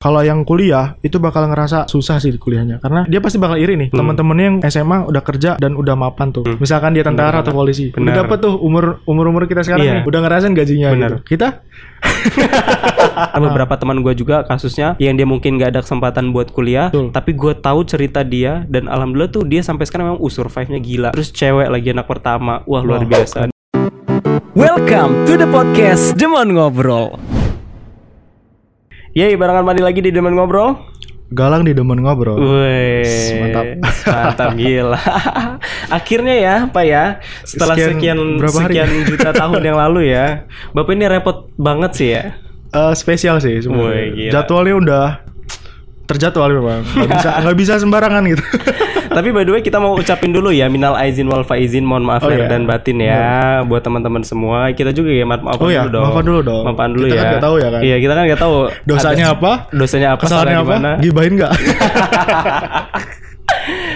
kalau yang kuliah itu bakal ngerasa susah sih di kuliahnya karena dia pasti bakal iri nih Hmm. teman-temannya yang SMA udah kerja dan udah mapan tuh misalkan dia tentara atau polisi Benar. udah dapet tuh umur umur umur kita sekarang Iya. nih udah ngerasain gajinya Benar. gitu kita Ada beberapa teman gue juga kasusnya yang dia mungkin gak ada kesempatan buat kuliah, Betul. tapi gue tahu cerita dia dan alhamdulillah tuh dia sampai sekarang memang uh, survive-nya gila. Terus cewek lagi anak pertama, wah luar Wah. biasa. Welcome to the podcast Demon Ngobrol. Yeay, barengan mandi lagi di Demen Ngobrol. galang di demen ngobrol Wih, Mantap. mantap gila. Akhirnya ya, Pak ya, setelah Sekian- sekian berapa hari? sekian juta tahun yang lalu ya, Bapak ini repot banget sih ya. Eh, spesial sih gila. jadwalnya udah terjadwal memang nggak bisa nggak bisa sembarangan gitu Tapi by the way kita mau ucapin dulu ya minal aizin wal faizin mohon maaf Oh, lahir iya. dan batin ya buat teman-teman semua. Kita juga ya maaf maafan Oh, iya, dulu dong. maafan dulu dong. Maafan dulu Kita ya. kan nggak tahu ya kan? Iya, kita kan nggak tahu dosanya ada- apa Dosanya apa? kesalahannya apa Gimana? gibahin nggak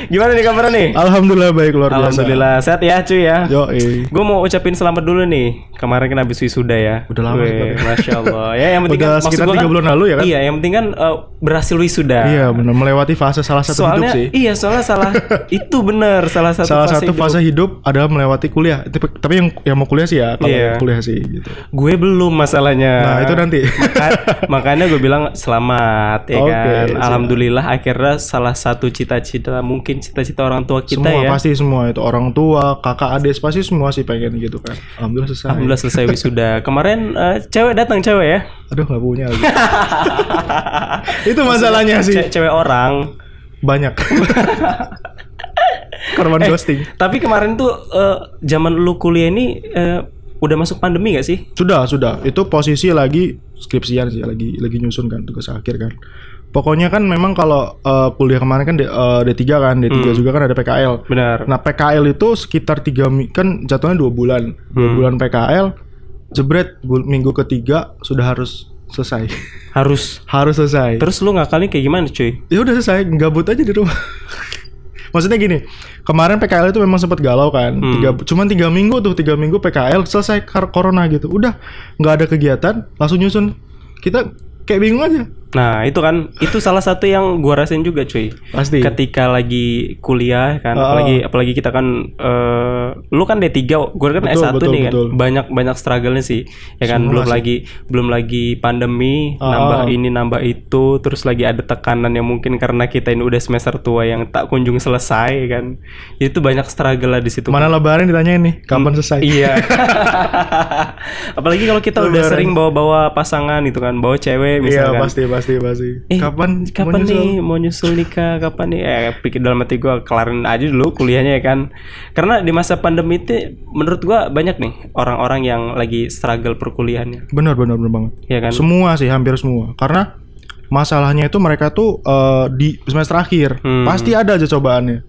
gimana nih kabarnya nih? alhamdulillah baik luar biasa Alhamdulillah sehat ya cuy ya. yo. Gue mau ucapin selamat dulu nih. Kemarin kan habis wisuda ya. Udah lama Weh. Masya Allah. Ya yang penting Udah kan sekitar tiga bulan lalu ya kan? Iya, yang penting kan eh, berhasil wisuda. iya benar melewati fase salah satu soalnya hidup sih iya soalnya salah itu bener salah satu salah fase satu hidup. fase hidup adalah melewati kuliah Tapi- tapi yang yang mau kuliah sih ya kalau Iya. kuliah sih gitu Gue belum masalahnya. Nah, itu nanti. Maka- makanya gue bilang selamat ya Oke, kan. siap. Alhamdulillah akhirnya salah satu cita-cita mungkin cita-cita orang tua kita semua ya. pasti semua itu orang tua kakak adik pasti semua sih pengen gitu kan alhamdulillah selesai Alhamdulillah selesai wisuda. Kemarin eh, cewek datang cewek ya. aduh nggak punya lagi itu masalahnya sih Ce- cewek orang. banyak korban Eh, ghosting Tapi kemarin tuh eh, zaman lu kuliah ini eh, udah masuk pandemi gak sih? sudah sudah itu posisi lagi skripsian sih lagi lagi nyusun kan tugas akhir kan pokoknya kan memang kalau eh, kuliah kemarin kan D, eh, D3 kan D3 Hmm. juga kan ada PKL Benar. Nah PKL itu sekitar tiga mi- kan jatuhnya dua bulan, dua Hmm. bulan PKL, jebret minggu ketiga sudah harus selesai, Harus. harus selesai. Terus lu ngakalin kayak gimana cuy? ya udah selesai, gabut aja di rumah. Maksudnya gini, kemarin PKL itu memang sempat galau kan, Hmm. tiga, cuman tiga minggu tuh tiga minggu PKL selesai corona gitu, udah nggak ada kegiatan, langsung nyusun. Kita kayak bingung aja, Nah itu kan itu salah satu yang gua rasain juga cuy. pasti. ketika lagi kuliah kan Oh. apalagi apalagi kita kan eh lu kan D3 gue kan Betul, S1 betul, nih kan betul. banyak banyak struggle-nya sih ya kan Semua belum sih. lagi belum lagi pandemi Oh. nambah ini nambah itu terus lagi ada tekanan yang mungkin karena kita ini udah semester tua yang tak kunjung selesai kan itu banyak struggle lah di situ Mana lebaran ditanyain nih, kapan selesai? Iya. Apalagi kalau kita udah Lebaran. sering bawa-bawa pasangan itu kan, bawa cewek Iya misalkan. pasti pasti pasti. Eh, kapan kapan mau nyusul? nih mau nyusul nikah kapan nih eh pikir dalam hati gue kelarin aja dulu kuliahnya ya kan karena di masa pandemi itu menurut gue banyak nih orang-orang yang lagi struggle perkuliahannya Benar benar benar banget. ya kan Semua sih, hampir semua. Karena masalahnya itu mereka tuh eh, di semester akhir Hmm. pasti ada aja cobaannya.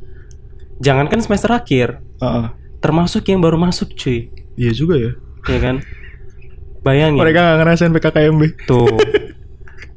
jangankan semester akhir Heeh. termasuk yang baru masuk cuy Iya juga ya. ya kan bayangin Mereka nggak ngerasain PKKMB. tuh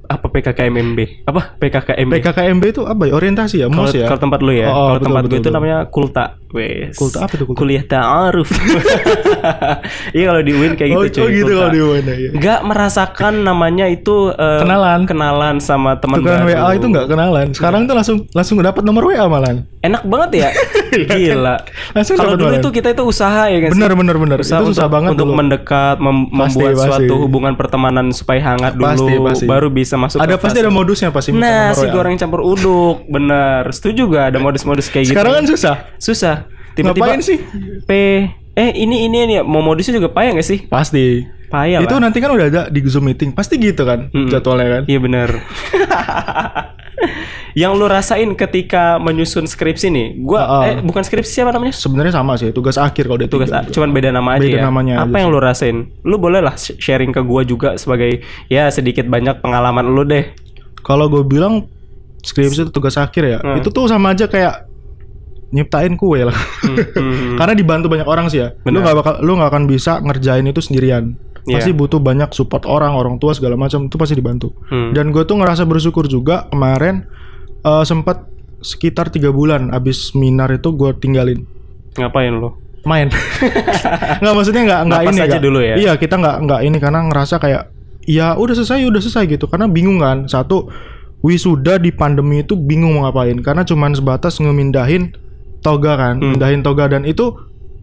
apa PKKMB apa PKKMB PKKMB itu apa ya? Orientasi ya, mos ya. kalau tempat lu ya Oh, kalau tempat gue betul, itu betul. namanya kulta wes Kulta apa tuh kulta? kuliah ta'aruf iya kalau di UIN kayak oh, gitu oh cuy gitu kulta. kalau di mana ya. nggak merasakan namanya itu eh, Kenalan. kenalan sama teman baru WA itu nggak kenalan. Sekarang tuh langsung langsung dapat nomor WA malan. enak banget ya gila Langsung kalau dulu itu kita itu usaha ya kan sih? Bener bener bener. Usaha itu susah untuk, banget untuk dulu. mendekat mem- Pasti, membuat pasti. suatu hubungan pertemanan supaya hangat dulu Pasti, pasti. baru bisa masuk Ada pasti ada modusnya pasti. nah si goreng campur uduk bener setuju gak ada modus-modus kayak gitu Sekarang kan susah. susah tiba-tiba Ngapain sih? P eh ini ini ini mau modusnya juga payah gak sih Pasti. payah itu lah nanti kan udah ada di Zoom meeting. Pasti gitu kan Mm-mm. jadwalnya kan. Iya bener Yang lu rasain ketika menyusun skripsi nih Gua, ah. eh bukan skripsi siapa namanya? Sebenarnya sama sih, tugas akhir kalau dia Tugas, tiga. cuman beda nama aja Beda ya namanya Apa aja yang sih. lu rasain? Lu boleh lah sh- sharing ke gua juga sebagai Ya sedikit banyak pengalaman lu deh Kalau gue bilang skripsi itu tugas akhir ya, Hmm. itu tuh sama aja kayak nyiptain kue lah. Hmm. Karena dibantu banyak orang sih ya. Lu Benar. nggak bakal, lu nggak akan bisa ngerjain itu sendirian. Iya. Pasti butuh banyak support orang, orang tua segala macam itu pasti dibantu. Hmm. Dan gue tuh ngerasa bersyukur juga kemarin eh, sempat sekitar tiga bulan abis seminar itu gue tinggalin Ngapain lu? main. nggak maksudnya nggak nggak ini aja nggak- dulu ya? Iya kita nggak nggak ini karena ngerasa kayak ya udah selesai udah selesai gitu karena bingung kan satu wisuda di pandemi itu bingung mau ngapain karena cuman sebatas ngemindahin toga kan Hmm. mindahin toga dan itu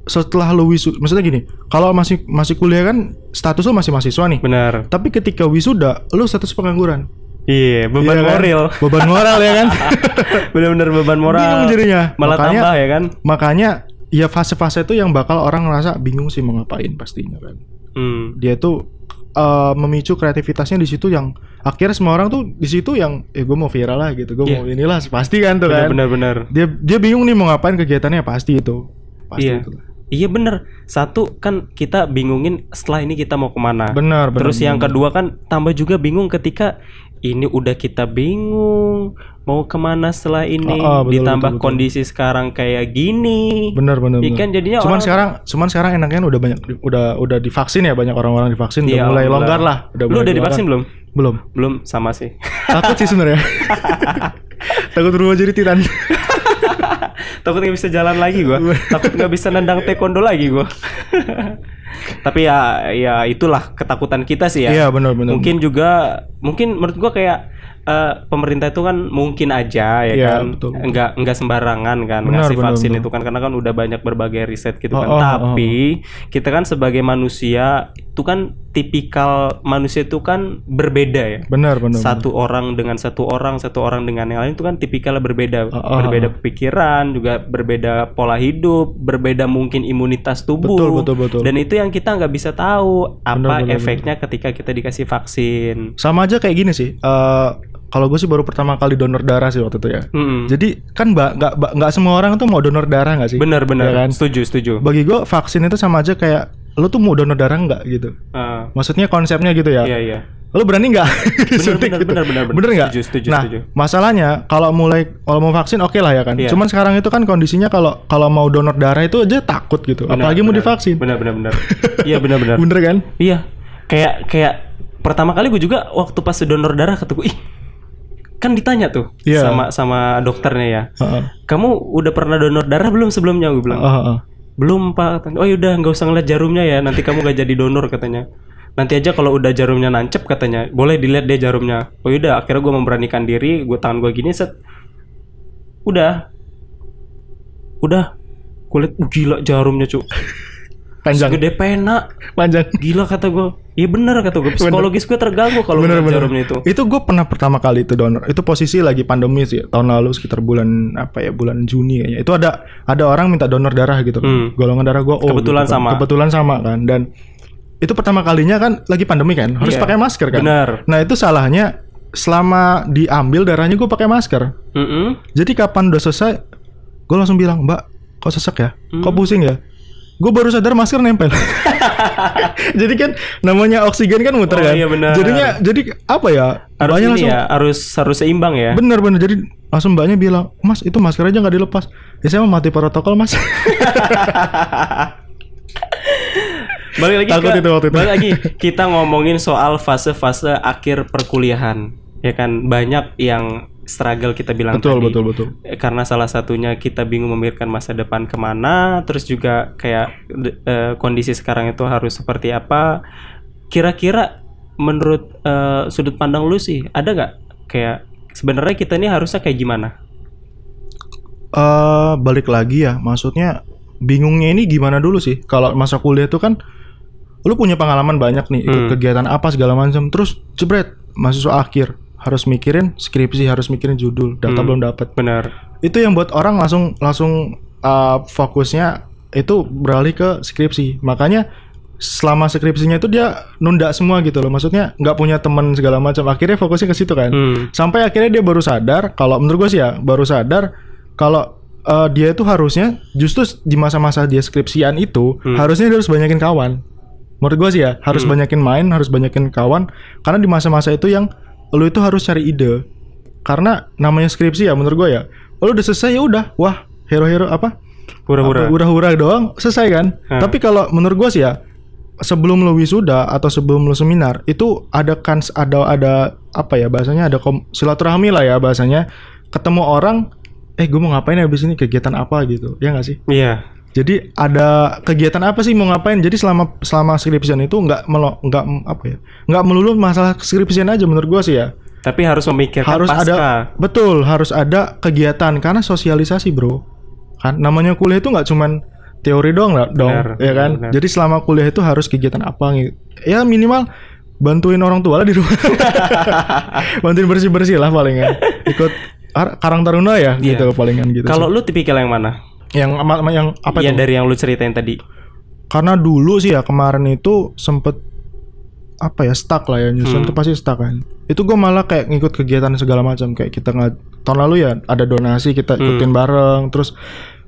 setelah lu wisuda maksudnya gini kalau masih masih kuliah kan status lu masih mahasiswa nih Benar. tapi ketika wisuda lu status pengangguran Iya, beban Iya kan? moral. beban moral ya kan Bener-bener beban moral. bingung jadinya Malah makanya tambah ya kan? makanya ya fase-fase itu yang bakal orang ngerasa bingung sih mau ngapain pastinya kan Hmm. dia tuh eh, memicu kreativitasnya di situ yang akhirnya semua orang tuh di situ yang eh gue mau viral lah gitu gue Iya. mau inilah pasti kan tuh kan Bener-bener. dia dia bingung nih mau ngapain kegiatannya pasti itu pasti Iya. itu Iya bener. Satu kan kita bingungin setelah ini kita mau ke mana. benar benar Terus yang kedua kan tambah juga bingung ketika ini udah kita bingung mau ke mana setelah ini Oh, oh, betul, ditambah betul, betul. kondisi sekarang kayak gini. benar benar Iya benar. kan jadinya cuman orang- sekarang cuman sekarang enaknya udah banyak udah udah divaksin ya banyak orang-orang divaksin udah mulai alhamdulillah. longgar lah Lu mulai udah divaksin belum? belum Belum sama sih. takut sih sebenarnya takut berubah jadi titan Takut nggak bisa jalan lagi gua. Takut nggak bisa nendang taekwondo lagi gua. Tapi ya ya itulah ketakutan kita sih ya. iya benar benar mungkin juga mungkin menurut gua kayak eh, pemerintah itu kan mungkin aja ya Iya, kan betul. nggak nggak sembarangan kan Benar, ngasih benar, vaksin benar. itu kan karena kan udah banyak berbagai riset gitu Oh, kan oh, oh, tapi kita kan sebagai manusia itu kan tipikal manusia itu kan berbeda ya benar benar satu orang dengan satu orang satu orang dengan yang lain itu kan tipikalnya berbeda Oh, oh, berbeda oh. pikiran juga berbeda pola hidup berbeda mungkin imunitas tubuh Betul, betul, betul. dan itu yang kita nggak bisa tahu apa Benar, benar, efeknya ketika kita dikasih vaksin sama aja kayak gini sih eh kalau gue sih baru pertama kali donor darah sih waktu itu ya Mm-mm. Jadi kan mbak nggak nggak semua orang tuh mau donor darah nggak sih? benar benar Ya kan? setuju setuju Bagi gue vaksin itu sama aja kayak lo tuh mau donor darah nggak gitu? Ah, Maksudnya konsepnya gitu ya? iya iya Lo berani nggak? disuntik benar, gitu? benar, benar. Bener nggak? Nah setuju. masalahnya kalau mulai kalau mau vaksin oke lah ya kan. Iya. Cuman sekarang itu kan kondisinya kalau kalau mau donor darah itu aja takut gitu. Benar, Apalagi mau benar. divaksin. benar benar benar iya benar benar Bener kan? Iya, kayak kayak pertama kali gue juga waktu pas donor darah kata gue, ih kan ditanya tuh Iya. sama sama dokternya ya, Heeh. kamu udah pernah donor darah belum sebelumnya? Gue bilang Heeh. Belum pak. Oh yaudah nggak usah ngeliat jarumnya ya, nanti kamu gak jadi donor katanya. Nanti aja kalau udah jarumnya nancep katanya, boleh dilihat deh jarumnya. Oh yaudah, akhirnya gue memberanikan diri, gue tangan gue gini set, udah, udah, kulit gila jarumnya cu, Panjang. segede pena. Panjang. Gila kata gue Iya bener kata gue Psikologis gue terganggu kalau Bener bener. jarumnya itu Itu gue pernah pertama kali itu donor. Itu posisi lagi pandemi sih tahun lalu sekitar bulan apa ya bulan Juni kayaknya. Itu ada ada orang minta donor darah gitu. kan. Hmm. Golongan darah gue O. Kebetulan gitu kan. sama. Kebetulan sama kan. Dan itu pertama kalinya kan lagi pandemi kan. Harus Iya. pakai masker kan. Bener. Nah itu salahnya selama diambil darahnya gue pakai masker. Mm-mm. Jadi kapan udah selesai, gue langsung bilang Mbak, kok sesek ya? Kok Hmm. pusing ya? Gue baru sadar masker nempel. jadi kan namanya oksigen kan muter Oh, kan. iya benar. Jadinya jadi apa ya? Harus ini langsung ya Harus harus seimbang ya bener bener jadi langsung mbaknya bilang, Mas itu masker aja nggak dilepas. Ya saya mau mati protokol mas. Balik lagi Takut ke- itu waktu itu. Balik lagi Kita ngomongin soal fase-fase akhir perkuliahan Ya kan Banyak yang struggle kita bilang betul tadi betul betul. Eh, karena salah satunya kita bingung memikirkan masa depan ke mana, terus juga kayak eh, kondisi sekarang itu harus seperti apa. Kira-kira menurut eh, sudut pandang lu sih, ada nggak kayak sebenarnya kita ini harusnya kayak gimana? eh balik lagi ya, maksudnya bingungnya ini gimana dulu sih? Kalau masa kuliah tuh kan lu punya pengalaman banyak nih, Hmm. kegiatan apa segala macam, terus jebret mahasiswa akhir harus mikirin skripsi, harus mikirin judul, data Hmm. belum dapat. Benar. Itu yang buat orang langsung langsung uh, fokusnya itu beralih ke skripsi. Makanya selama skripsinya itu dia nunda semua gitu loh. Maksudnya nggak punya teman segala macam. Akhirnya fokusnya ke situ kan Hmm. sampai akhirnya dia baru sadar kalau menurut gue sih ya baru sadar kalau eh, dia itu harusnya justru di masa-masa dia skripsian itu Hmm. harusnya dia harus banyakin kawan menurut gue sih ya harus banyakin main harus banyakin kawan karena di masa-masa itu yang lu itu harus cari ide. Karena namanya skripsi ya menurut gue ya lu udah selesai ya udah. Wah hero-hero apa? Hura-hura. hura-hura doang selesai kan? Hmm. tapi kalau menurut gue sih ya sebelum lu wisuda atau sebelum lu seminar itu ada kans ada ada apa ya bahasanya ada kom, silaturahmi lah ya bahasanya. Ketemu orang eh gue mau ngapain habis ini kegiatan apa? gitu. Ya nggak sih? Iya. Jadi ada kegiatan apa sih mau ngapain? Jadi selama selama skripsian itu nggak melo nggak apa ya nggak melulu masalah skripsian aja menurut gua sih ya. Tapi harus memikirkan harus pasca. ada betul harus ada kegiatan karena sosialisasi bro kan namanya kuliah itu nggak cuman teori doang lah dong Benar, ya kan benar. jadi selama kuliah itu harus kegiatan apa ya minimal bantuin orang tua lah di rumah bantuin bersih bersih lah palingan ikut Ar- Karang Taruna ya Iya. gitu palingan gitu Kalau lu tipikal yang mana? Yang ama- ama- yang apa Yang itu dari yang lu ceritain tadi. karena dulu sih ya kemarin itu sempet apa ya stuck lah ya nyusun Hmm. tuh pasti stuck kan itu gue malah kayak ngikut kegiatan segala macam kayak kita nggak tahun lalu ya ada donasi kita ikutin bareng terus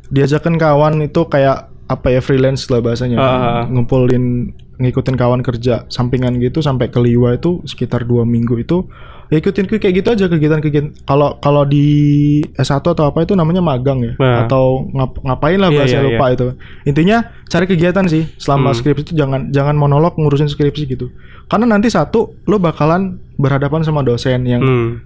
diajakin kawan itu kayak apa ya freelance lah bahasanya Ah, ah, ah. ngumpulin ngikutin kawan kerja sampingan gitu sampai ke Liwa itu sekitar dua minggu itu ya ikutin kayak gitu aja kegiatan-kegiatan kalau kalau di S1 atau apa itu namanya magang ya Nah. atau ngap- ngapain lah Iya, bahasa iya, lupa itu intinya cari kegiatan sih selama Hmm. skripsi itu jangan jangan monolog ngurusin skripsi gitu karena nanti satu lo bakalan berhadapan sama dosen yang Hmm.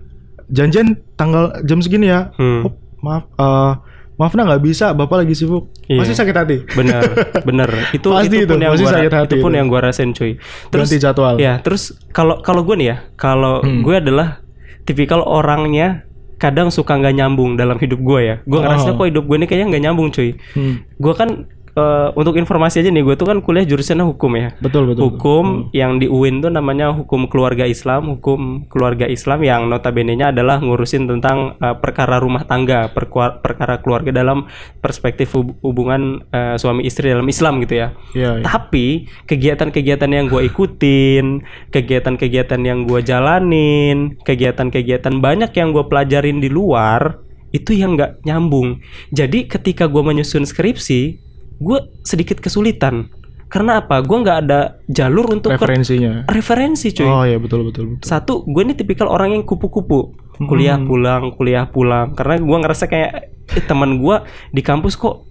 janjian tanggal jam segini ya Hmm. oh, maaf eh maaf nah nggak bisa bapak lagi sibuk Iya. pasti sakit hati Bener, bener. Itu Pasti itu pun itu, yang pasti gua sakit hati itu pun itu. yang gua rasain cuy. Terus ganti jadwal ya, terus kalau kalau gue nih ya, kalau Hmm. gue adalah tipikal orangnya kadang suka nggak nyambung dalam hidup gue ya. Gue ngerasa Oh. kok hidup gue ini kayaknya nggak nyambung cuy. Hmm, Gue kan eh, untuk informasi aja nih, gue tuh kan kuliah jurusannya hukum ya. betul betul Hukum yang di UIN tuh namanya hukum keluarga Islam, hukum keluarga Islam yang notabene-nya adalah ngurusin tentang eh, perkara rumah tangga, perkua- perkara keluarga dalam perspektif hub- hubungan eh, suami istri dalam Islam gitu ya. Iya, iya. Tapi kegiatan-kegiatan yang gue ikutin, kegiatan-kegiatan yang gue jalanin, kegiatan-kegiatan banyak yang gue pelajarin di luar itu yang nggak nyambung. Jadi ketika gue menyusun skripsi, gue sedikit kesulitan. Karena apa? Gue nggak ada jalur untuk ke- referensinya referensi, cuy. oh ya betul betul betul Satu, gue ini tipikal orang yang kupu-kupu. Kuliah Hmm. pulang, kuliah pulang. Karena gue ngerasa kayak eh, teman gue di kampus kok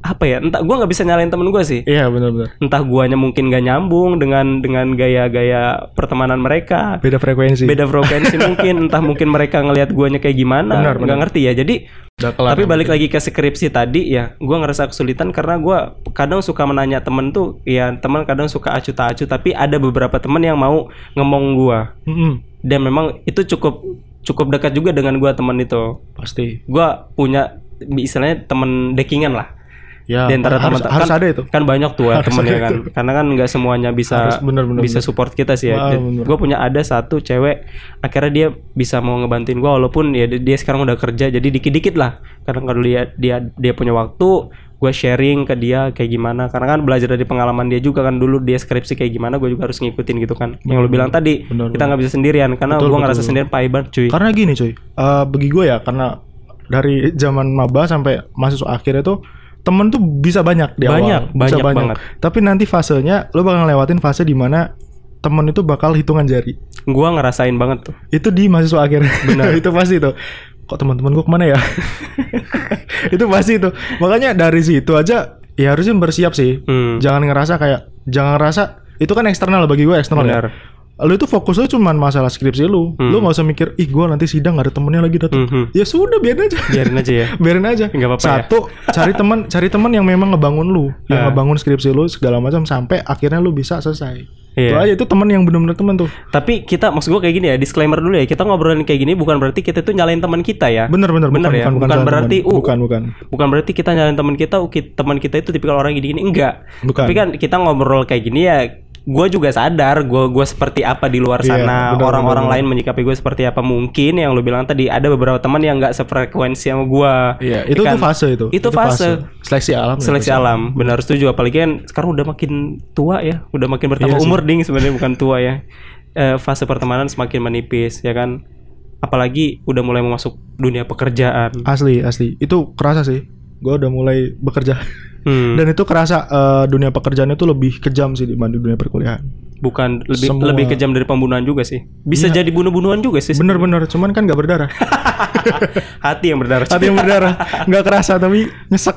apa ya? Entah gue nggak bisa nyalain temen gue sih. Iya benar benar entah guanya mungkin gak nyambung dengan dengan gaya-gaya pertemanan mereka. Beda frekuensi. Beda frekuensi mungkin entah mungkin mereka ngelihat guanya kayak gimana. Benar, nggak ngerti ya jadi tapi yang balik penting. lagi ke skripsi tadi ya gua ngerasa kesulitan karena gua kadang suka menanya temen tuh ya teman kadang suka acu tak acu tapi ada beberapa temen yang mau ngomong gua. Mm-mm, dan memang itu cukup cukup dekat juga dengan gua temen itu. Pasti. Gua punya istilahnya temen dekingan lah ya di antara harus, teman harus kan, ada itu. kan banyak tuh ya temennya kan. itu. karena kan nggak semuanya bisa Harus bener-bener bisa bener. support kita sih ya. Bener. gue punya ada satu cewek akhirnya dia bisa mau ngebantuin gue walaupun ya dia sekarang udah kerja jadi dikit-dikit lah. Kadang kalau dia dia dia punya waktu gue sharing ke dia kayak gimana. Karena kan belajar dari pengalaman dia juga kan. Dulu dia skripsi kayak gimana gue juga harus ngikutin gitu kan. Yang lu bilang tadi Bener, kita nggak bisa sendirian. Karena gue ngerasa betul. sendirian paiban cuy. Karena gini cuy, eh, bagi gue ya karena dari zaman maba sampai mahasiswa akhir itu temen tuh bisa banyak di Banyak, awal, bisa banyak banget. Tapi nanti fasenya lo bakal ngelewatin fase di mana temen itu bakal hitungan jari. gue ngerasain banget tuh Itu di mahasiswa akhir. Benar. itu pasti itu. Kok teman-teman gue ke mana ya? itu pasti itu. Makanya dari situ aja ya harusnya bersiap sih. Hmm. Jangan ngerasa kayak jangan ngerasa itu kan eksternal bagi gue eksternal Benar. ya. Lu itu fokus lu cuman masalah skripsi lu. Hmm. Lu nggak usah mikir, ih gue nanti sidang gak ada temennya lagi datang. Mhm. Ya sudah biarin aja. biarin aja ya biarin aja. Nggak apa-apa ya. Satu, cari teman, cari teman yang memang ngebangun lu, yang Ah. ngebangun skripsi lu segala macam sampai akhirnya lu bisa selesai. Itu Iya. aja itu teman yang benar-benar teman tuh. Tapi kita maksud gue kayak gini ya, disclaimer dulu ya. Kita ngobrolin kayak gini bukan berarti kita tuh nyalain teman kita ya. Bener-bener Bener ya? Bukan salah berarti, teman. uh, bukan bukan. Bukan berarti kita nyalain teman kita, ki- teman kita itu tipikal orang gini-gini enggak. Bukan. Tapi kan kita ngobrol kayak gini ya gue juga sadar gue gue seperti apa di luar Iya, sana orang-orang lain menyikapi gue seperti apa mungkin yang lu bilang tadi ada beberapa teman yang nggak sefrekuensi sama gue Iya, itu Kan? tuh fase itu. itu, fase. Seleksi alam. ya, seleksi alam benar setuju apalagi kan sekarang udah makin tua ya udah makin bertambah Iya sih. umur ding sebenarnya bukan tua ya Eh, fase pertemanan semakin menipis ya kan apalagi udah mulai mau masuk dunia pekerjaan Asli, asli. Itu kerasa sih. Gue udah mulai bekerja. Hmm, Dan itu kerasa eh, dunia pekerjaan itu lebih kejam sih dibanding dunia perkuliahan. bukan lebih semua- lebih kejam dari pembunuhan juga sih bisa Iya. jadi bunuh-bunuhan juga sih Bener-bener, cuman kan gak berdarah. hati yang berdarah Hati yang berdarah, nggak kerasa tapi nyesek.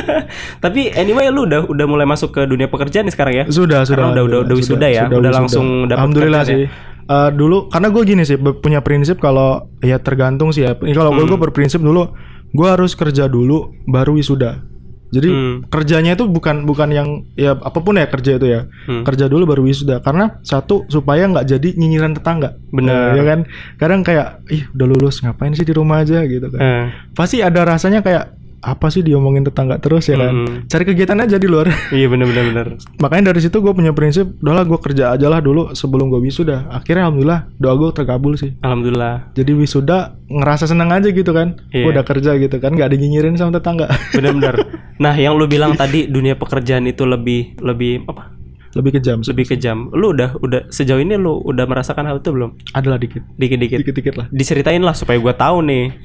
tapi anyway lu udah udah mulai masuk ke dunia pekerjaan nih sekarang ya Sudah, sudah. Karena udah udah udah wisuda ya udah, wisuda. langsung dapat Alhamdulillah kerjaan sih. Eh, dulu karena gue gini sih punya prinsip kalau ya tergantung sih ya. Kalau gue Hmm. gue berprinsip dulu gue harus kerja dulu baru wisuda. Jadi Hmm. kerjanya itu bukan bukan yang ya apa pun ya kerja itu ya. Hmm. Kerja dulu baru wisuda karena satu supaya nggak jadi nyinyiran tetangga. Benar. ya kan? Kadang kayak ih udah lulus ngapain sih di rumah aja gitu kan. Eh, Pasti ada rasanya kayak apa sih diomongin tetangga terus ya kan. Hmm. Cari kegiatan aja di luar. iya benar-benar benar. Makanya dari situ gue punya prinsip, udahlah gue kerja aja lah dulu sebelum gue wisuda. Akhirnya alhamdulillah doa gue terkabul sih. Alhamdulillah. Jadi wisuda ngerasa senang aja gitu kan. Iya. Gue udah kerja gitu kan, nggak dinyinyirin sama tetangga. Benar-benar. Nah, yang lu bilang tadi dunia pekerjaan itu lebih lebih apa? Lebih kejam. Lebih kejam. Lu udah udah sejauh ini lu udah merasakan hal itu belum? Adalah dikit. Dikit-dikit. Dikit-dikit lah. Diceritain lah supaya gua tahu nih.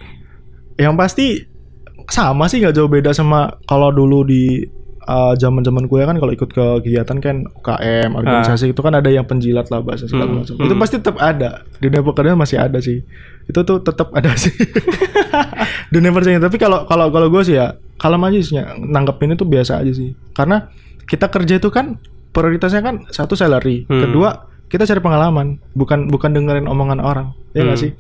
Yang pasti sama sih nggak jauh beda sama kalau dulu di uh, zaman-zaman kuliah kan kalau ikut ke kegiatan kan UKM organisasi itu kan ada yang penjilat lah bahasa segala Hmm, macam. hmm. Itu pasti tetap ada. Dunia pekerjaan masih ada sih. Itu tuh tetap ada sih. Dunia pekerjaan tapi kalau kalau kalau gue sih ya kalau aja sih nanggepin itu biasa aja sih. Karena kita kerja itu kan prioritasnya kan satu salary, Hmm. kedua kita cari pengalaman, bukan bukan dengerin omongan orang. Ya nggak Hmm. sih?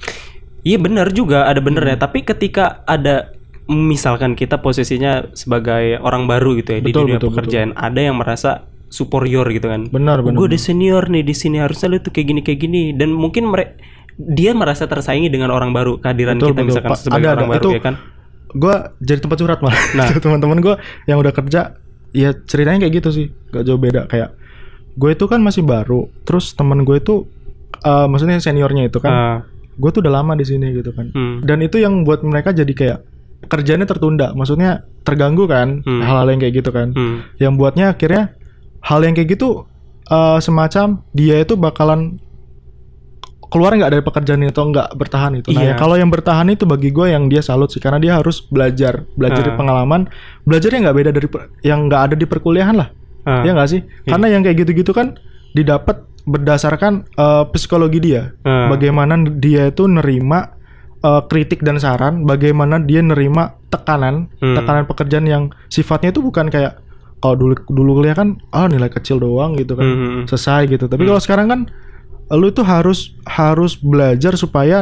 Iya benar juga ada Hmm. benernya. Tapi ketika ada misalkan kita posisinya sebagai orang baru gitu ya di Betul, dunia betul, pekerjaan, ada yang merasa superior gitu kan. Benar, benar. Gue udah senior nih di sini harusnya lu tuh kayak gini kayak gini dan mungkin mereka dia merasa tersaingi dengan orang baru kehadiran Betul, kita betul. misalkan sebagai ada, orang ada. baru Itu- ya kan. gue jadi tempat curhat malah. Nah. teman-teman gue yang udah kerja, ya ceritanya kayak gitu sih, gak jauh beda. Kayak gue itu kan masih baru, terus teman gue itu, eh, maksudnya seniornya itu kan, Ah, gue tuh udah lama di sini gitu kan. hmm. Dan itu yang buat mereka jadi kayak kerjanya tertunda, maksudnya terganggu kan, Hmm. hal-hal yang kayak gitu kan. Hmm. Yang buatnya akhirnya hal yang kayak gitu eh, semacam dia itu bakalan keluar nggak dari pekerjaan itu nggak bertahan itu. Nah, Iya. ya kalau yang bertahan itu bagi gue yang dia salut sih karena dia harus belajar, belajar dari Ah. pengalaman, belajarnya nggak beda dari yang nggak ada di perkuliahan lah, Ah. ya nggak sih? Karena yang kayak gitu-gitu kan didapat berdasarkan eh, psikologi dia, Ah. bagaimana dia itu nerima eh, kritik dan saran, bagaimana dia nerima tekanan, Hmm. tekanan pekerjaan yang sifatnya itu bukan kayak kalau dulu dulu kuliah kan ah nilai kecil doang gitu kan Hmm. selesai gitu tapi kalau sekarang kan lu tuh harus harus belajar supaya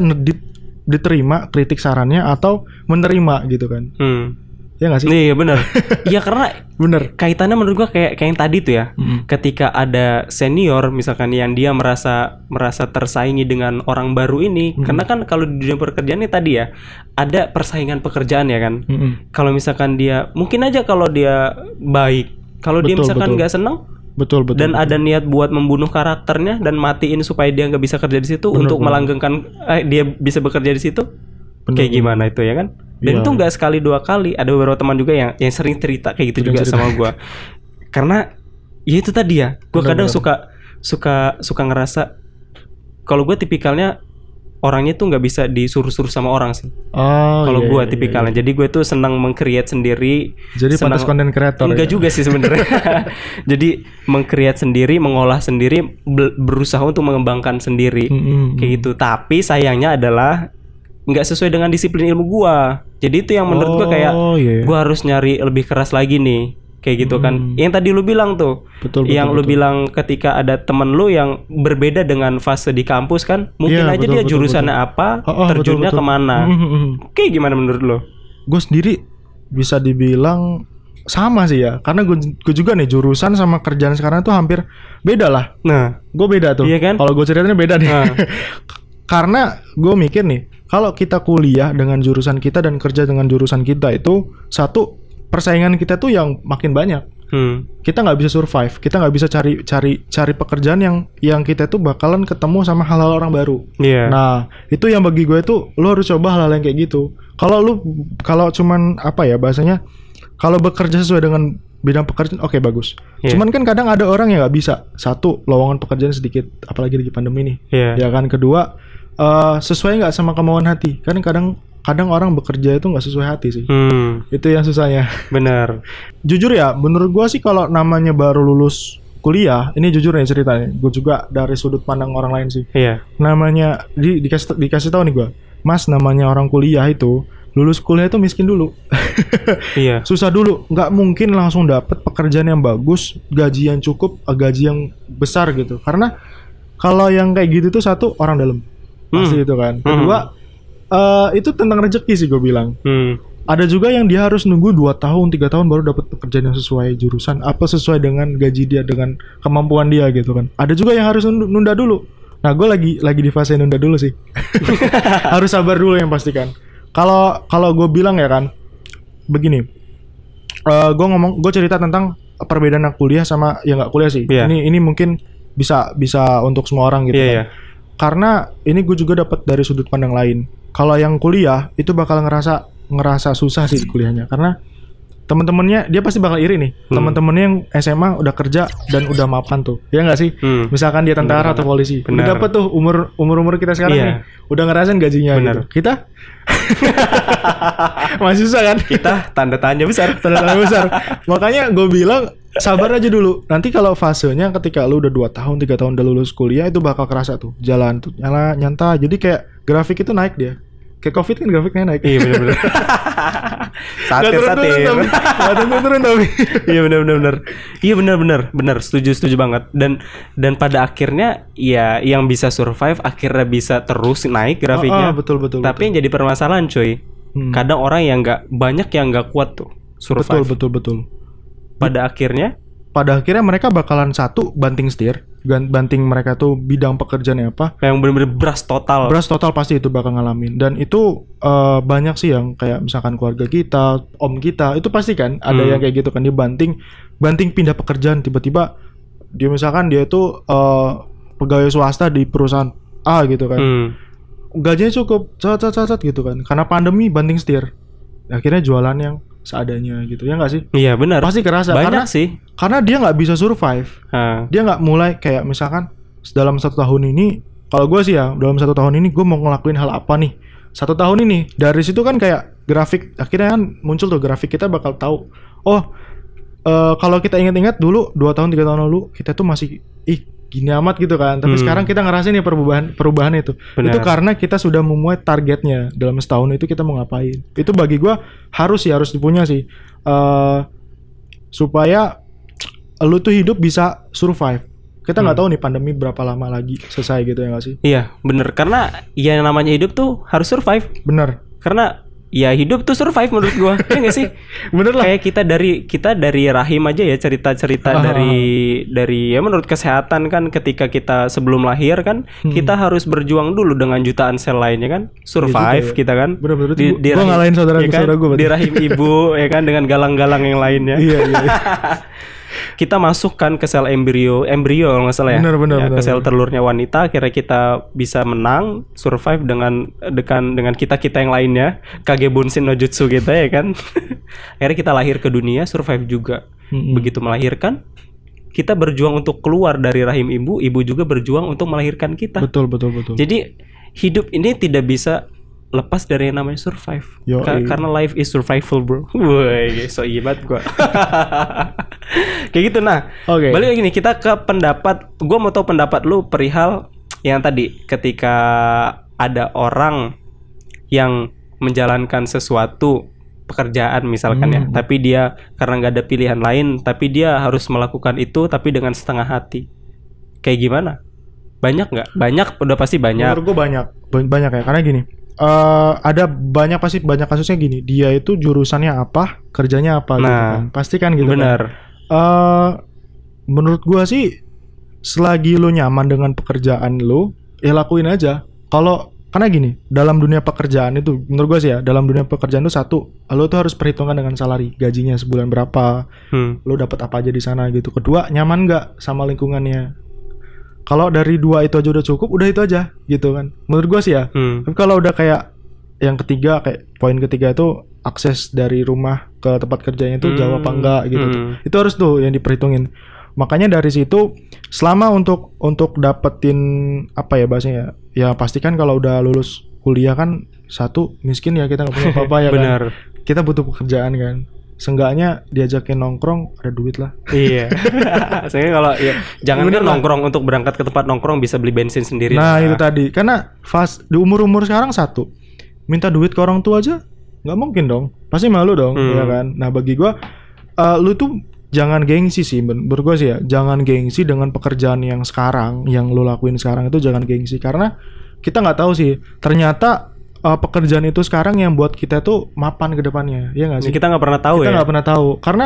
diterima kritik sarannya atau menerima gitu kan Hmm. Ya nggak sih Iya benar. Iya karena bener kaitannya menurut gua kayak kayak yang tadi tuh ya. Mm. Ketika ada senior misalkan yang dia merasa merasa tersaingi dengan orang baru ini, karena kan kalau di dunia pekerjaan ini tadi ya ada persaingan pekerjaan ya kan. Mm-mm. Kalau misalkan dia mungkin aja kalau dia baik, kalau dia misalkan nggak senang betul betul dan betul. ada niat buat membunuh karakternya dan matiin supaya dia nggak bisa kerja di situ Bener, untuk bener. melanggengkan eh, dia bisa bekerja di situ Bener, kayak bener. gimana itu ya kan dan Iya. itu nggak sekali dua kali ada beberapa teman juga yang yang sering cerita kayak gitu Sering juga cerita. sama gua karena ya itu tadi ya gua Bener, kadang bener. suka suka suka ngerasa kalau gue tipikalnya orangnya tuh nggak bisa disuruh-suruh sama orang sih oh kalau iya, gua iya, tipikalnya jadi gue tuh senang mengcreate sendiri iya. jadi senang- pantas konten kreator Enggak ya? juga sih sebenarnya. Jadi mengkreat sendiri, mengolah sendiri, be- berusaha untuk mengembangkan sendiri. Mm-mm. Kayak gitu. Tapi sayangnya adalah nggak sesuai dengan disiplin ilmu gua. Jadi itu yang menurut gua kayak oh iya gua harus nyari lebih keras lagi nih. Kayak gitu kan. Hmm. Yang tadi lu bilang tuh. betul betul yang lu betul. bilang ketika ada temen lu yang berbeda dengan fase di kampus kan, mungkin Iya, aja betul, dia betul, jurusannya apa, Oh, oh, betul, terjunnya betul. ke mana. Mm-mm. Oke, gimana menurut lu? gue sendiri bisa dibilang sama sih ya karena gue gue juga nih jurusan sama kerjaan sekarang tuh hampir beda lah Nah, gue beda tuh Iya kan? kalau gue ceritanya beda nih Ah. karena gue mikir nih kalau kita kuliah dengan jurusan kita dan kerja dengan jurusan kita itu satu persaingan kita tuh yang makin banyak hmm, kita nggak bisa survive kita nggak bisa cari cari cari pekerjaan yang yang kita tuh bakalan ketemu sama hal-hal orang baru iya. Nah, itu yang bagi gue tuh lo harus coba hal-hal yang kayak gitu. Kalau lu kalau cuman apa ya bahasanya kalau bekerja sesuai dengan bidang pekerjaan oke bagus. Iya. Cuman kan kadang ada orang yang nggak bisa. Satu, lowongan pekerjaan sedikit apalagi lagi pandemi nih. Iya. Ya kan kedua eh, sesuai nggak sama kemauan hati. Kan kadang kadang orang bekerja itu nggak sesuai hati sih. Hmm, Itu yang susahnya. benar. Jujur ya, menurut gua sih kalau namanya baru lulus kuliah, ini jujur nih ceritanya. Gue juga dari sudut pandang orang lain sih Iya. namanya di, dikasih dikasih tahu nih gua mas namanya orang kuliah itu lulus kuliah itu miskin dulu Iya. susah dulu nggak mungkin langsung dapet pekerjaan yang bagus gaji yang cukup eh, gaji yang besar gitu karena kalau yang kayak gitu tuh satu orang dalam pasti Hmm. itu kan Hmm. kedua eh, itu tentang rezeki sih gue bilang Hmm. ada juga yang dia harus nunggu 2 tahun, tiga tahun baru dapat pekerjaan yang sesuai jurusan, apa sesuai dengan gaji dia dengan kemampuan dia gitu kan. Ada juga yang harus nund- nunda dulu. Nah, gue lagi lagi di fase nunda dulu sih. harus sabar dulu yang pastikan. Kalau kalau gue bilang ya kan, begini. eh gue ngomong, gue cerita tentang perbedaan yang kuliah sama yang nggak kuliah sih. Iya. Ini ini mungkin bisa bisa untuk semua orang gitu. Iya, kan. iya. Karena ini gue juga dapat dari sudut pandang lain. Kalau yang kuliah itu bakal ngerasa ngerasa susah sih kuliahnya karena temen-temennya dia pasti bakal iri nih. Hmm. Temen-temennya yang SMA udah kerja dan udah mapan tuh. Ya nggak sih? Hmm. Misalkan dia tentara atau polisi, Benar. udah dapat tuh umur umur umur kita sekarang Iya. nih, udah ngerasain gajinya gitu. Kita masih susah kan? Kita tanda tanya besar. Tanda-tanda besar. Makanya gue bilang sabar aja dulu. Nanti kalau fasenya ketika lu udah 2 tahun, tiga tahun udah lulus kuliah itu bakal kerasa tuh. Jalan tuh nyala nyanta. Jadi kayak grafik itu naik dia. Kayak Covid kan grafiknya naik. Iya benar-benar. satir satir. tapi. Nggak turun-turun tapi. Iya benar benar. Iya benar benar setuju setuju banget dan dan pada akhirnya ya yang bisa survive akhirnya bisa terus naik grafiknya. ah, betul, betul, Tapi yang jadi permasalahan cuy, Hmm. kadang orang yang nggak banyak yang nggak kuat tuh Betul survive. betul betul. Pada akhirnya Pada akhirnya mereka bakalan satu banting setir, banting mereka tuh bidang pekerjaannya apa. yang benar-benar beras total. Beras total pasti itu bakal ngalamin dan itu eh, banyak sih yang kayak misalkan keluarga kita, om kita itu pasti kan ada Hmm. yang kayak gitu kan dia banting banting pindah pekerjaan tiba-tiba dia misalkan dia itu eh, pegawai swasta di perusahaan A gitu kan. Hmm. Gajinya cukup cat cat cat gitu kan. Karena pandemi banting setir. Akhirnya jualan yang seadanya gitu ya nggak sih? Iya benar. Pasti kerasa Banyak karena sih. karena dia nggak bisa survive Nah, dia nggak mulai kayak misalkan dalam satu tahun ini kalau gue sih ya dalam satu tahun ini gue mau ngelakuin hal apa nih satu tahun ini dari situ kan kayak grafik akhirnya kan muncul tuh grafik kita bakal tahu oh eh, kalau kita ingat-ingat dulu dua tahun tiga tahun lalu kita tuh masih ih gini amat gitu kan tapi Hmm. sekarang kita ngerasain nih perubahan perubahan itu Benar. itu karena kita sudah memuai targetnya dalam setahun itu kita mau ngapain itu bagi gue harus sih harus dipunya sih eh supaya lu tuh hidup bisa survive. Kita nggak tahu nih pandemi berapa lama lagi selesai gitu ya nggak sih? iya bener karena ya yang namanya hidup tuh harus survive. Bener, Karena ya hidup tuh survive menurut gua. Iya gak sih? bener lah. Kayak kita dari kita dari rahim aja ya cerita-cerita Ah. dari dari ya menurut kesehatan kan ketika kita sebelum lahir kan Hmm. kita harus berjuang dulu dengan jutaan sel lainnya kan survive ya. kita kan Bener-bener Di- itu di gua rahim- ngalahin saudara ya kan? saudara gua berarti. di rahim ibu ya kan dengan galang-galang yang lainnya iya iya. kita masukkan ke sel embrio embrio kalau nggak salah ya, Benar, benar, Ya, benar, ke sel benar. telurnya wanita akhirnya kita bisa menang survive dengan dengan dengan kita kita yang lainnya kage bunsin no jutsu kita ya kan akhirnya kita lahir ke dunia survive juga Mm-mm. begitu melahirkan kita berjuang untuk keluar dari rahim ibu ibu juga berjuang untuk melahirkan kita Betul betul betul. jadi hidup ini tidak bisa lepas dari yang namanya survive. Yoi. Ka- karena life is survival bro. Woi so iya banget gua. Kayak gitu nah. Oke. balik lagi nih kita ke pendapat. Gua mau tahu pendapat lu perihal yang tadi ketika ada orang yang menjalankan sesuatu pekerjaan misalkan ya Hmm. tapi dia karena nggak ada pilihan lain tapi dia harus melakukan itu tapi dengan setengah hati. Kayak gimana? Banyak nggak? Banyak udah pasti banyak. Menurut gue banyak. Ba- banyak ya. Karena gini. Eh ada banyak pasti banyak kasusnya gini. Dia itu jurusannya apa, kerjanya apa gitu Nah, kan. Pasti kan gitu kan. bener eh menurut gua sih selagi lu nyaman dengan pekerjaan lu, ya lakuin aja. Kalau karena gini, dalam dunia pekerjaan itu menurut gua sih ya, dalam dunia pekerjaan itu satu, lu tuh harus perhitungan dengan salary, gajinya sebulan berapa, Hmm. lu dapat apa aja di sana gitu. Kedua, nyaman nggak sama lingkungannya. Kalau dari dua itu aja udah cukup, udah itu aja gitu kan. Menurut gua sih ya. Hmm. Tapi kalau udah kayak yang ketiga kayak poin ketiga itu akses dari rumah ke tempat kerjanya itu jauh apa Hmm, enggak gitu tuh. hmm. Itu harus tuh yang diperhitungin. Makanya dari situ selama untuk untuk dapetin apa ya bahasanya ya, ya pastikan kalau udah lulus kuliah kan satu miskin ya kita nggak punya apa-apa ya kan. Benar. Kita butuh pekerjaan kan. Seenggaknya diajakin nongkrong ada duit lah. iya. Saya kalau ya jangan Bener kan lah. nongkrong untuk berangkat ke tempat nongkrong bisa beli bensin sendiri. Nah, lah. itu tadi. Karena fast di umur-umur sekarang satu, minta duit ke orang tua aja nggak mungkin dong. Pasti malu dong, Hmm. ya kan? Nah, bagi gua eh, lu tuh jangan gengsi sih men- menurut gua sih ya. Jangan gengsi dengan pekerjaan yang sekarang, yang lu lakuin sekarang itu jangan gengsi karena kita nggak tahu sih. Ternyata uh, pekerjaan itu sekarang yang buat kita tuh mapan ke depannya, ya nggak sih? kita nggak pernah tahu kita ya nggak pernah tahu karena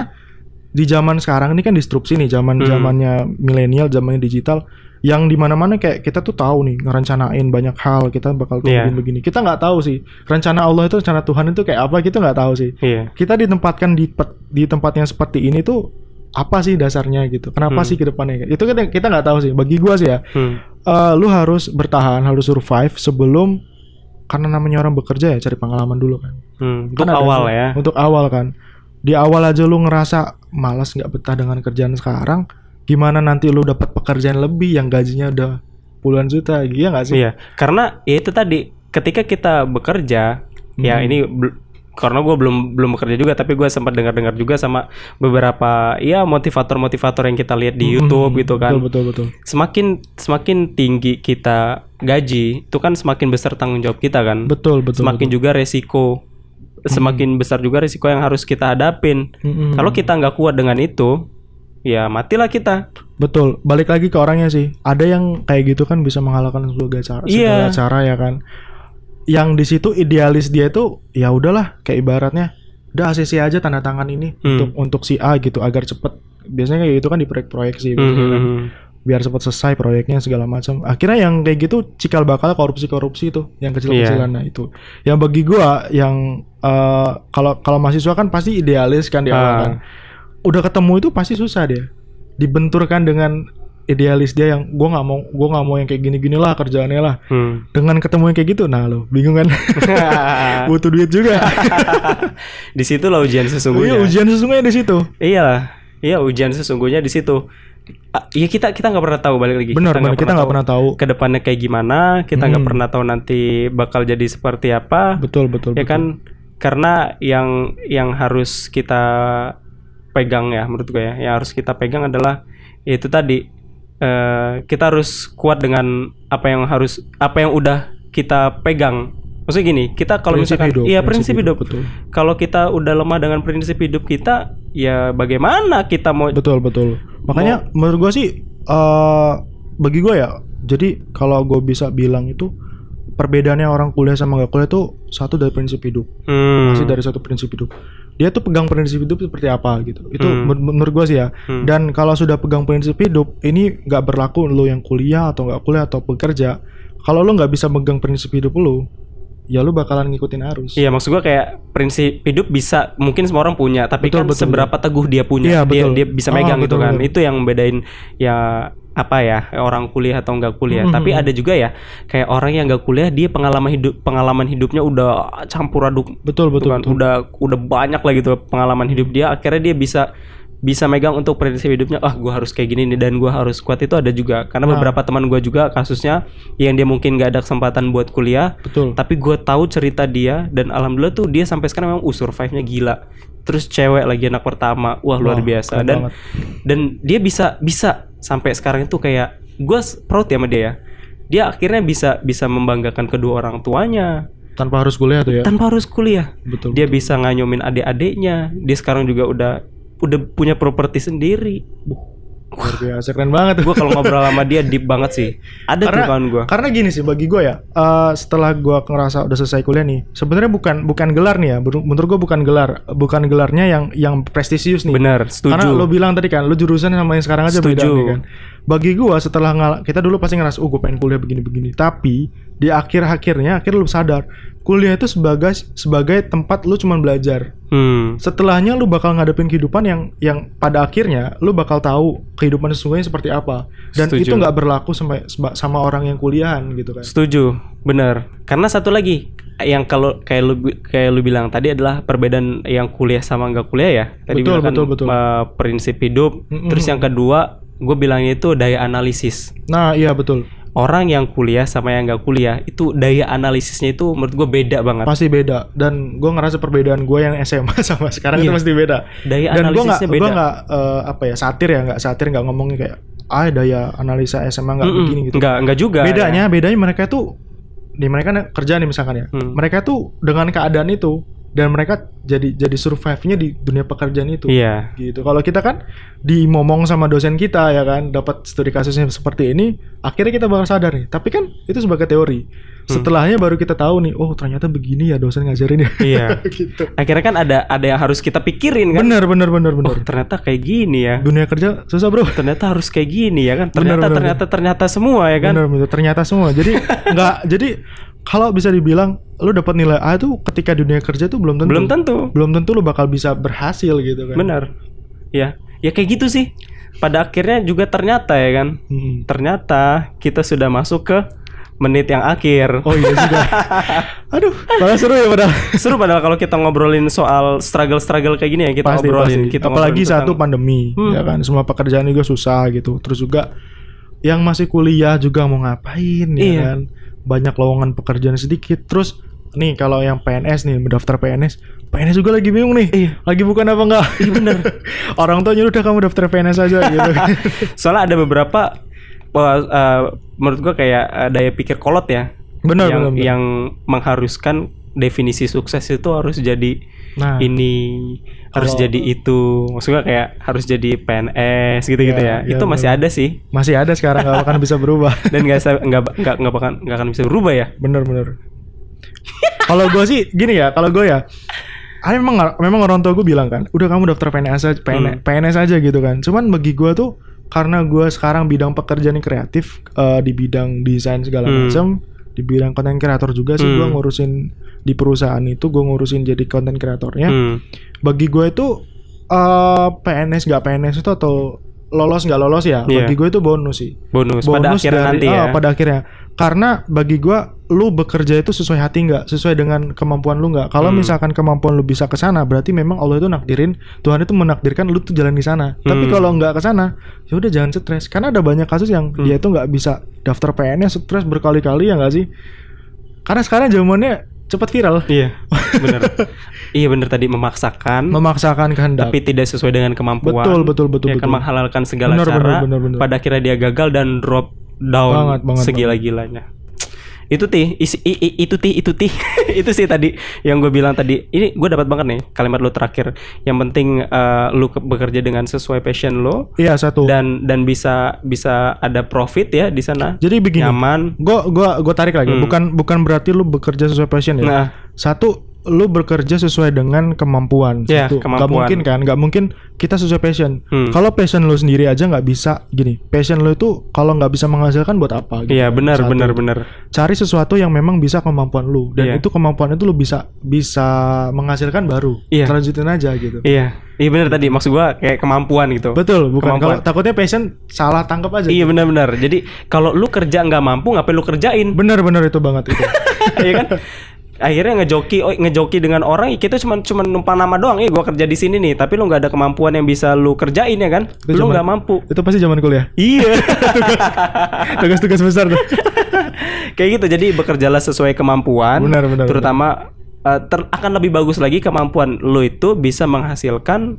di zaman sekarang ini kan disrupsi nih zaman Hmm. zamannya milenial zamannya digital yang di mana-mana kayak kita tuh tahu nih ngerencanain banyak hal kita bakal Iya. begini begini kita nggak tahu sih rencana Allah itu rencana Tuhan itu kayak apa kita nggak tahu sih iya kita ditempatkan di di tempat yang seperti ini tuh apa sih dasarnya gitu kenapa Hmm. sih ke depannya itu yang kita nggak tahu sih bagi gua sih ya hmm. eh, lu harus bertahan harus survive sebelum karena namanya orang bekerja ya cari pengalaman dulu kan Hmm. untuk Kan awal ya Untuk awal kan. Di awal aja lu ngerasa malas nggak betah dengan kerjaan sekarang, gimana nanti lu dapat pekerjaan lebih yang gajinya udah puluhan juta, iya nggak sih? Iya, karena ya itu tadi ketika kita bekerja, ya Hmm. ini bel- karena gue belum belum bekerja juga, tapi gue sempat dengar-dengar juga sama beberapa ya motivator-motivator yang kita lihat di Hmm, YouTube gitu kan. Betul betul betul. Semakin semakin tinggi kita gaji, itu kan semakin besar tanggung jawab kita kan. Betul betul. semakin juga resiko, semakin besar juga resiko yang harus kita hadapin. betul. Mm-mm. Kalau kita nggak kuat dengan itu, ya matilah kita. betul, balik lagi ke orangnya sih. Ada yang kayak gitu kan bisa mengalahkan segala cara, Iya. segala cara ya kan. Yang di situ idealis dia itu ya udahlah kayak ibaratnya udah ACC aja tanda tangan ini Hmm. untuk untuk si A gitu agar cepet. Biasanya kayak gitu kan di proyek-proyek sih. Hmm, biasanya kan. hmm, biar cepat selesai proyeknya segala macam. Akhirnya yang kayak gitu cikal bakal korupsi-korupsi itu, yang kecil-kecilan nah itu. Yang bagi gua yang eh, kalau kalau mahasiswa kan pasti idealis kan di awal Ah. kan. Udah ketemu itu pasti susah dia. Dibenturkan dengan idealis dia yang gua nggak mau gua nggak mau yang kayak gini-gini lah kerjaannya lah. hmm. Dengan ketemu yang kayak gitu, nah lo bingung kan? Butuh duit juga. di situlah ujian Iya, sesungguhnya. ujian sesungguhnya di situ. Iya, iya ujian sesungguhnya di situ. Iya kita kita nggak pernah tahu balik lagi. Benar, benar. Kita nggak pernah tahu. ke depannya kayak gimana. Kita nggak Hmm. pernah tahu nanti bakal jadi seperti apa. Betul, betul, ya betul. kan karena yang yang harus kita pegang ya menurut gue ya yang harus kita pegang adalah ya itu tadi eh, kita harus kuat dengan apa yang harus apa yang udah kita pegang maksudnya gini kita kalau Prinsip misalkan hidup, iya prinsip, hidup, betul. kalau kita udah lemah dengan prinsip hidup kita ya bagaimana kita mau Betul betul. Makanya menurut gua sih eh bagi gua ya. Jadi kalau gue bisa bilang itu perbedaannya orang kuliah sama gak kuliah tuh satu dari prinsip hidup. Hmm. Masih dari satu prinsip hidup. Dia tuh pegang prinsip hidup seperti apa gitu. Itu Hmm. men- menurut gua sih ya. Hmm. Dan kalau sudah pegang prinsip hidup, ini nggak berlaku lo yang kuliah atau nggak kuliah atau bekerja. Kalau lo nggak bisa megang prinsip hidup lo, ya lo bakalan ngikutin arus. Iya maksud gua kayak prinsip hidup bisa mungkin semua orang punya tapi Betul, kan betul, seberapa teguh dia punya Iya, dia betul. dia bisa Ah, megang gitu betul, kan betul. itu yang bedain ya apa ya orang kuliah atau enggak kuliah Mhm. tapi ada juga ya kayak orang yang enggak kuliah dia pengalaman hidup pengalaman hidupnya udah campur aduk Betul betul. kan betul. udah udah banyak lah gitu pengalaman hidup dia akhirnya dia bisa bisa megang untuk prinsip hidupnya ah gua harus kayak gini nih dan gua harus kuat itu ada juga karena Nah. beberapa teman gua juga kasusnya yang dia mungkin nggak ada kesempatan buat kuliah Betul. tapi gue tahu cerita dia dan alhamdulillah tuh dia sampai sekarang memang uh, survive-nya gila terus cewek lagi anak pertama wah luar Wah, biasa dan banget. dan dia bisa bisa sampai sekarang itu kayak gue proud ya sama dia ya. Dia akhirnya bisa bisa membanggakan kedua orang tuanya. Tanpa harus kuliah tuh ya. tanpa harus kuliah. Betul. dia bisa ngayomin adik-adiknya. Dia sekarang juga udah udah punya properti sendiri Luar biasa keren banget tuh. gue kalau ngobrol sama dia deep banget sih ada tuh Karena- kawan gue Karena gini sih bagi gue ya, eh, setelah gue ngerasa udah selesai kuliah nih, sebenarnya bukan bukan gelar nih ya, menur- menurut gue bukan gelar, bukan gelarnya yang yang prestisius nih. bener Karena setuju lo bilang tadi kan, lo jurusan sama yang sekarang aja beda Setuju. nih kan. Bagi gue setelah ngal- kita dulu pasti ngerasa, oh gue pengen kuliah begini-begini, tapi di akhir-akhirnya akhirnya lo sadar, kuliah itu sebagai sebagai tempat lo cuma belajar. hmm. Setelahnya lu bakal ngadepin kehidupan yang yang pada akhirnya lu bakal tahu kehidupan sesungguhnya seperti apa. Dan Setuju. itu nggak berlaku sampai sama orang yang kuliahan gitu kan. Setuju, bener. Karena satu lagi yang kalau kayak lu kayak lu bilang tadi adalah perbedaan yang kuliah sama nggak kuliah ya. Tadi Betul, bilang kan, betul, betul. eh, prinsip hidup. Mm-mm. Terus yang kedua, gue bilangnya itu daya analisis. Nah, iya betul. Orang yang kuliah sama yang nggak kuliah itu daya analisisnya itu menurut gue beda banget. Pasti beda dan gue ngerasa perbedaan gue yang SMA sama sekarang itu Iya. pasti beda. Daya Dan gue analisisnya gue beda. nggak eh, apa ya satir ya nggak satir nggak ngomongnya kayak ah daya analisa SMA nggak Mm-mm. begini gitu. Nggak nggak juga. Bedanya bedanya mereka tuh di mereka kerja nih misalkan ya. Hmm. Mereka tuh dengan keadaan itu dan mereka jadi jadi survive-nya di dunia pekerjaan itu Iya. gitu. Kalau kita kan dimomong sama dosen kita ya kan, dapat studi kasusnya seperti ini, akhirnya kita baru sadar nih. Tapi kan itu sebagai teori. Hmm. Setelahnya baru kita tahu nih, oh ternyata begini ya dosen ngajarin ya. Iya. gitu. Akhirnya kan ada ada yang harus kita pikirin kan. Bener bener bener bener. Oh, ternyata kayak gini ya. Dunia kerja susah bro. Ternyata harus kayak gini ya kan. Bener, Ternyata bener, ternyata ternyata semua ya kan. Bener bener. Ternyata semua. Jadi nggak jadi kalau bisa dibilang lu dapat nilai A itu ketika dunia kerja tuh belum tentu. Belum tentu. Belum tentu lu bakal bisa berhasil gitu kan. Benar. Ya. Ya kayak gitu sih. Pada akhirnya juga ternyata ya kan. Hmm. Ternyata kita sudah masuk ke menit yang akhir. Oh iya juga. Aduh, malah seru ya padahal. Seru padahal kalau kita ngobrolin soal struggle-struggle kayak gini ya kita pasti ngobrolin. pasti. Kita Apalagi ngobrolin satu tentang- pandemi, Hmm. ya kan. Semua pekerjaan juga susah gitu. Terus juga yang masih kuliah juga mau ngapain ya Iya. kan. Banyak lowongan pekerjaan sedikit. Terus nih kalau yang PNS nih mendaftar PNS, PNS juga lagi bingung nih. Iya. Lagi bukan apa enggak? Iya bener. Orang tua nyuruh udah kamu daftar PNS aja gitu. Soalnya ada beberapa eh, menurut gua kayak eh, daya pikir kolot ya. Benar, yang, benar, benar. yang mengharuskan definisi sukses itu harus jadi Nah. ini harus Kalau- jadi itu. Maksudnya kayak harus jadi PNS gitu-gitu Iya, ya. iya, itu masih benar. ada sih Masih ada sekarang nggak akan bisa berubah. dan nggak nggak nggak nggak bakal nggak akan bisa berubah ya. bener bener kalau gue sih gini ya kalau gue ya ah, memang memang orang tua gue bilang kan udah kamu daftar PNS aja PNS, Hmm. PNS aja gitu kan cuman bagi gue tuh karena gue sekarang bidang pekerjaan yang kreatif eh, di bidang desain segala Hmm. macam di bidang konten kreator juga sih gue Hmm. ngurusin di perusahaan itu gue ngurusin jadi konten kreatornya Hmm. bagi gue itu eh PNS nggak PNS itu atau lolos nggak lolos ya Iya. bagi gue itu bonus sih Bonus, pada bonus akhirnya dari- nanti ya. ah, pada akhirnya karena bagi gua lu bekerja itu sesuai hati nggak sesuai dengan kemampuan lu nggak kalau Hmm. misalkan kemampuan lu bisa ke sana berarti memang Allah itu nakdirin Tuhan itu menakdirkan lu tuh jalan di sana tapi Hmm. kalau nggak ke sana ya udah jangan stres karena ada banyak kasus yang Hmm. dia itu nggak bisa daftar PNS stres berkali-kali ya nggak sih karena sekarang zamannya cepat viral Iya, bener. iya bener tadi memaksakan, memaksakan kehendak tapi tidak sesuai dengan kemampuan. betul betul betul Dia betul akan menghalalkan segala Bener, cara. bener, bener, bener. Pada akhirnya dia gagal dan drop down Banget, banget, segila-gilanya. Itu ti, isi- i- i- itu ti, itu ti, itu sih tadi yang gue bilang tadi. Ini gue dapat banget nih kalimat lu terakhir. Yang penting eh, lu ke- bekerja dengan sesuai passion lo iya satu dan dan bisa bisa ada profit ya di sana. jadi begini Nyaman. Gua gua gua tarik lagi. Hmm. Bukan bukan berarti lu bekerja sesuai passion ya. Nah, Satu lu bekerja sesuai dengan kemampuan. Ya, Satu. Nggak kemampuan. mungkin kan? Nggak mungkin kita sesuai passion. Hmm. Kalau passion lu sendiri aja nggak bisa gini. Passion lu itu kalau nggak bisa menghasilkan buat apa? gitu iya kan. benar Satu. benar benar. Cari sesuatu yang memang bisa kemampuan lu dan Iya. itu kemampuan itu lu bisa bisa menghasilkan baru. Iya. Lanjutin aja gitu. Iya, iya benar tadi maksud gua kayak kemampuan gitu. Betul, bukan kalau takutnya passion salah tangkap aja. Iya benar-benar. Jadi kalau lu kerja nggak mampu, ngapain lu kerjain? Bener-bener itu banget itu. Iya kan? Akhirnya ngejoki, oh, ngejoki dengan orang, ya kita cuma cuma numpang nama doang. Eh, gua kerja di sini nih, tapi lu nggak ada kemampuan yang bisa lu kerjain ya kan? Itu lu nggak mampu. itu pasti zaman kuliah. Iya. Tugas-tugas besar tuh. Kayak gitu. Jadi bekerjalah sesuai kemampuan. Benar, benar, Terutama eh, ter- akan lebih bagus lagi kemampuan lu itu bisa menghasilkan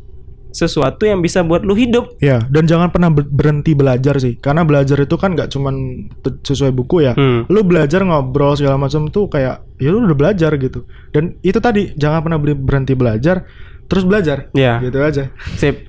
sesuatu yang bisa buat lu hidup. Ya, dan jangan pernah ber- berhenti belajar sih. Karena belajar itu kan nggak cuman sesuai buku ya. Hmm. Lu belajar ngobrol segala macam tuh kayak ya lu udah belajar gitu. Dan itu tadi jangan pernah berhenti belajar, terus belajar. Iya. Gitu aja. Sip.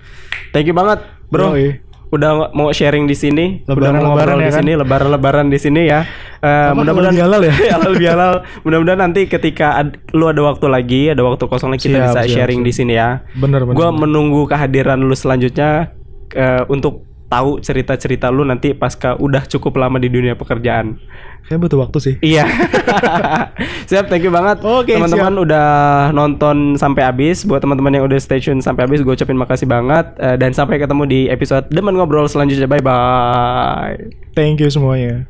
Thank you banget, Bro. Yoi. Udah mau sharing di sini, udah mau Lebaran-lebaran ngobrol ya di kan? sini, lebaran-lebaran di sini ya. Eh, Apa, mudah-mudahan halal ya? halal bihalal. Mudah-mudahan nanti ketika ad- lu ada waktu lagi, ada waktu kosong lagi kita Siap, bisa siap, sharing siap. di sini ya. Bener bener. Gua menunggu kehadiran lu selanjutnya eh, untuk tahu cerita-cerita lu nanti pasca udah cukup lama di dunia pekerjaan. Kayak butuh waktu sih. Iya. siap, thank you banget. Oke, teman-teman udah nonton sampai habis. Buat teman-teman yang udah stay tune sampai habis, gue ucapin makasih banget Eh, dan sampai ketemu di episode Demen Ngobrol selanjutnya. Bye bye. Thank you semuanya.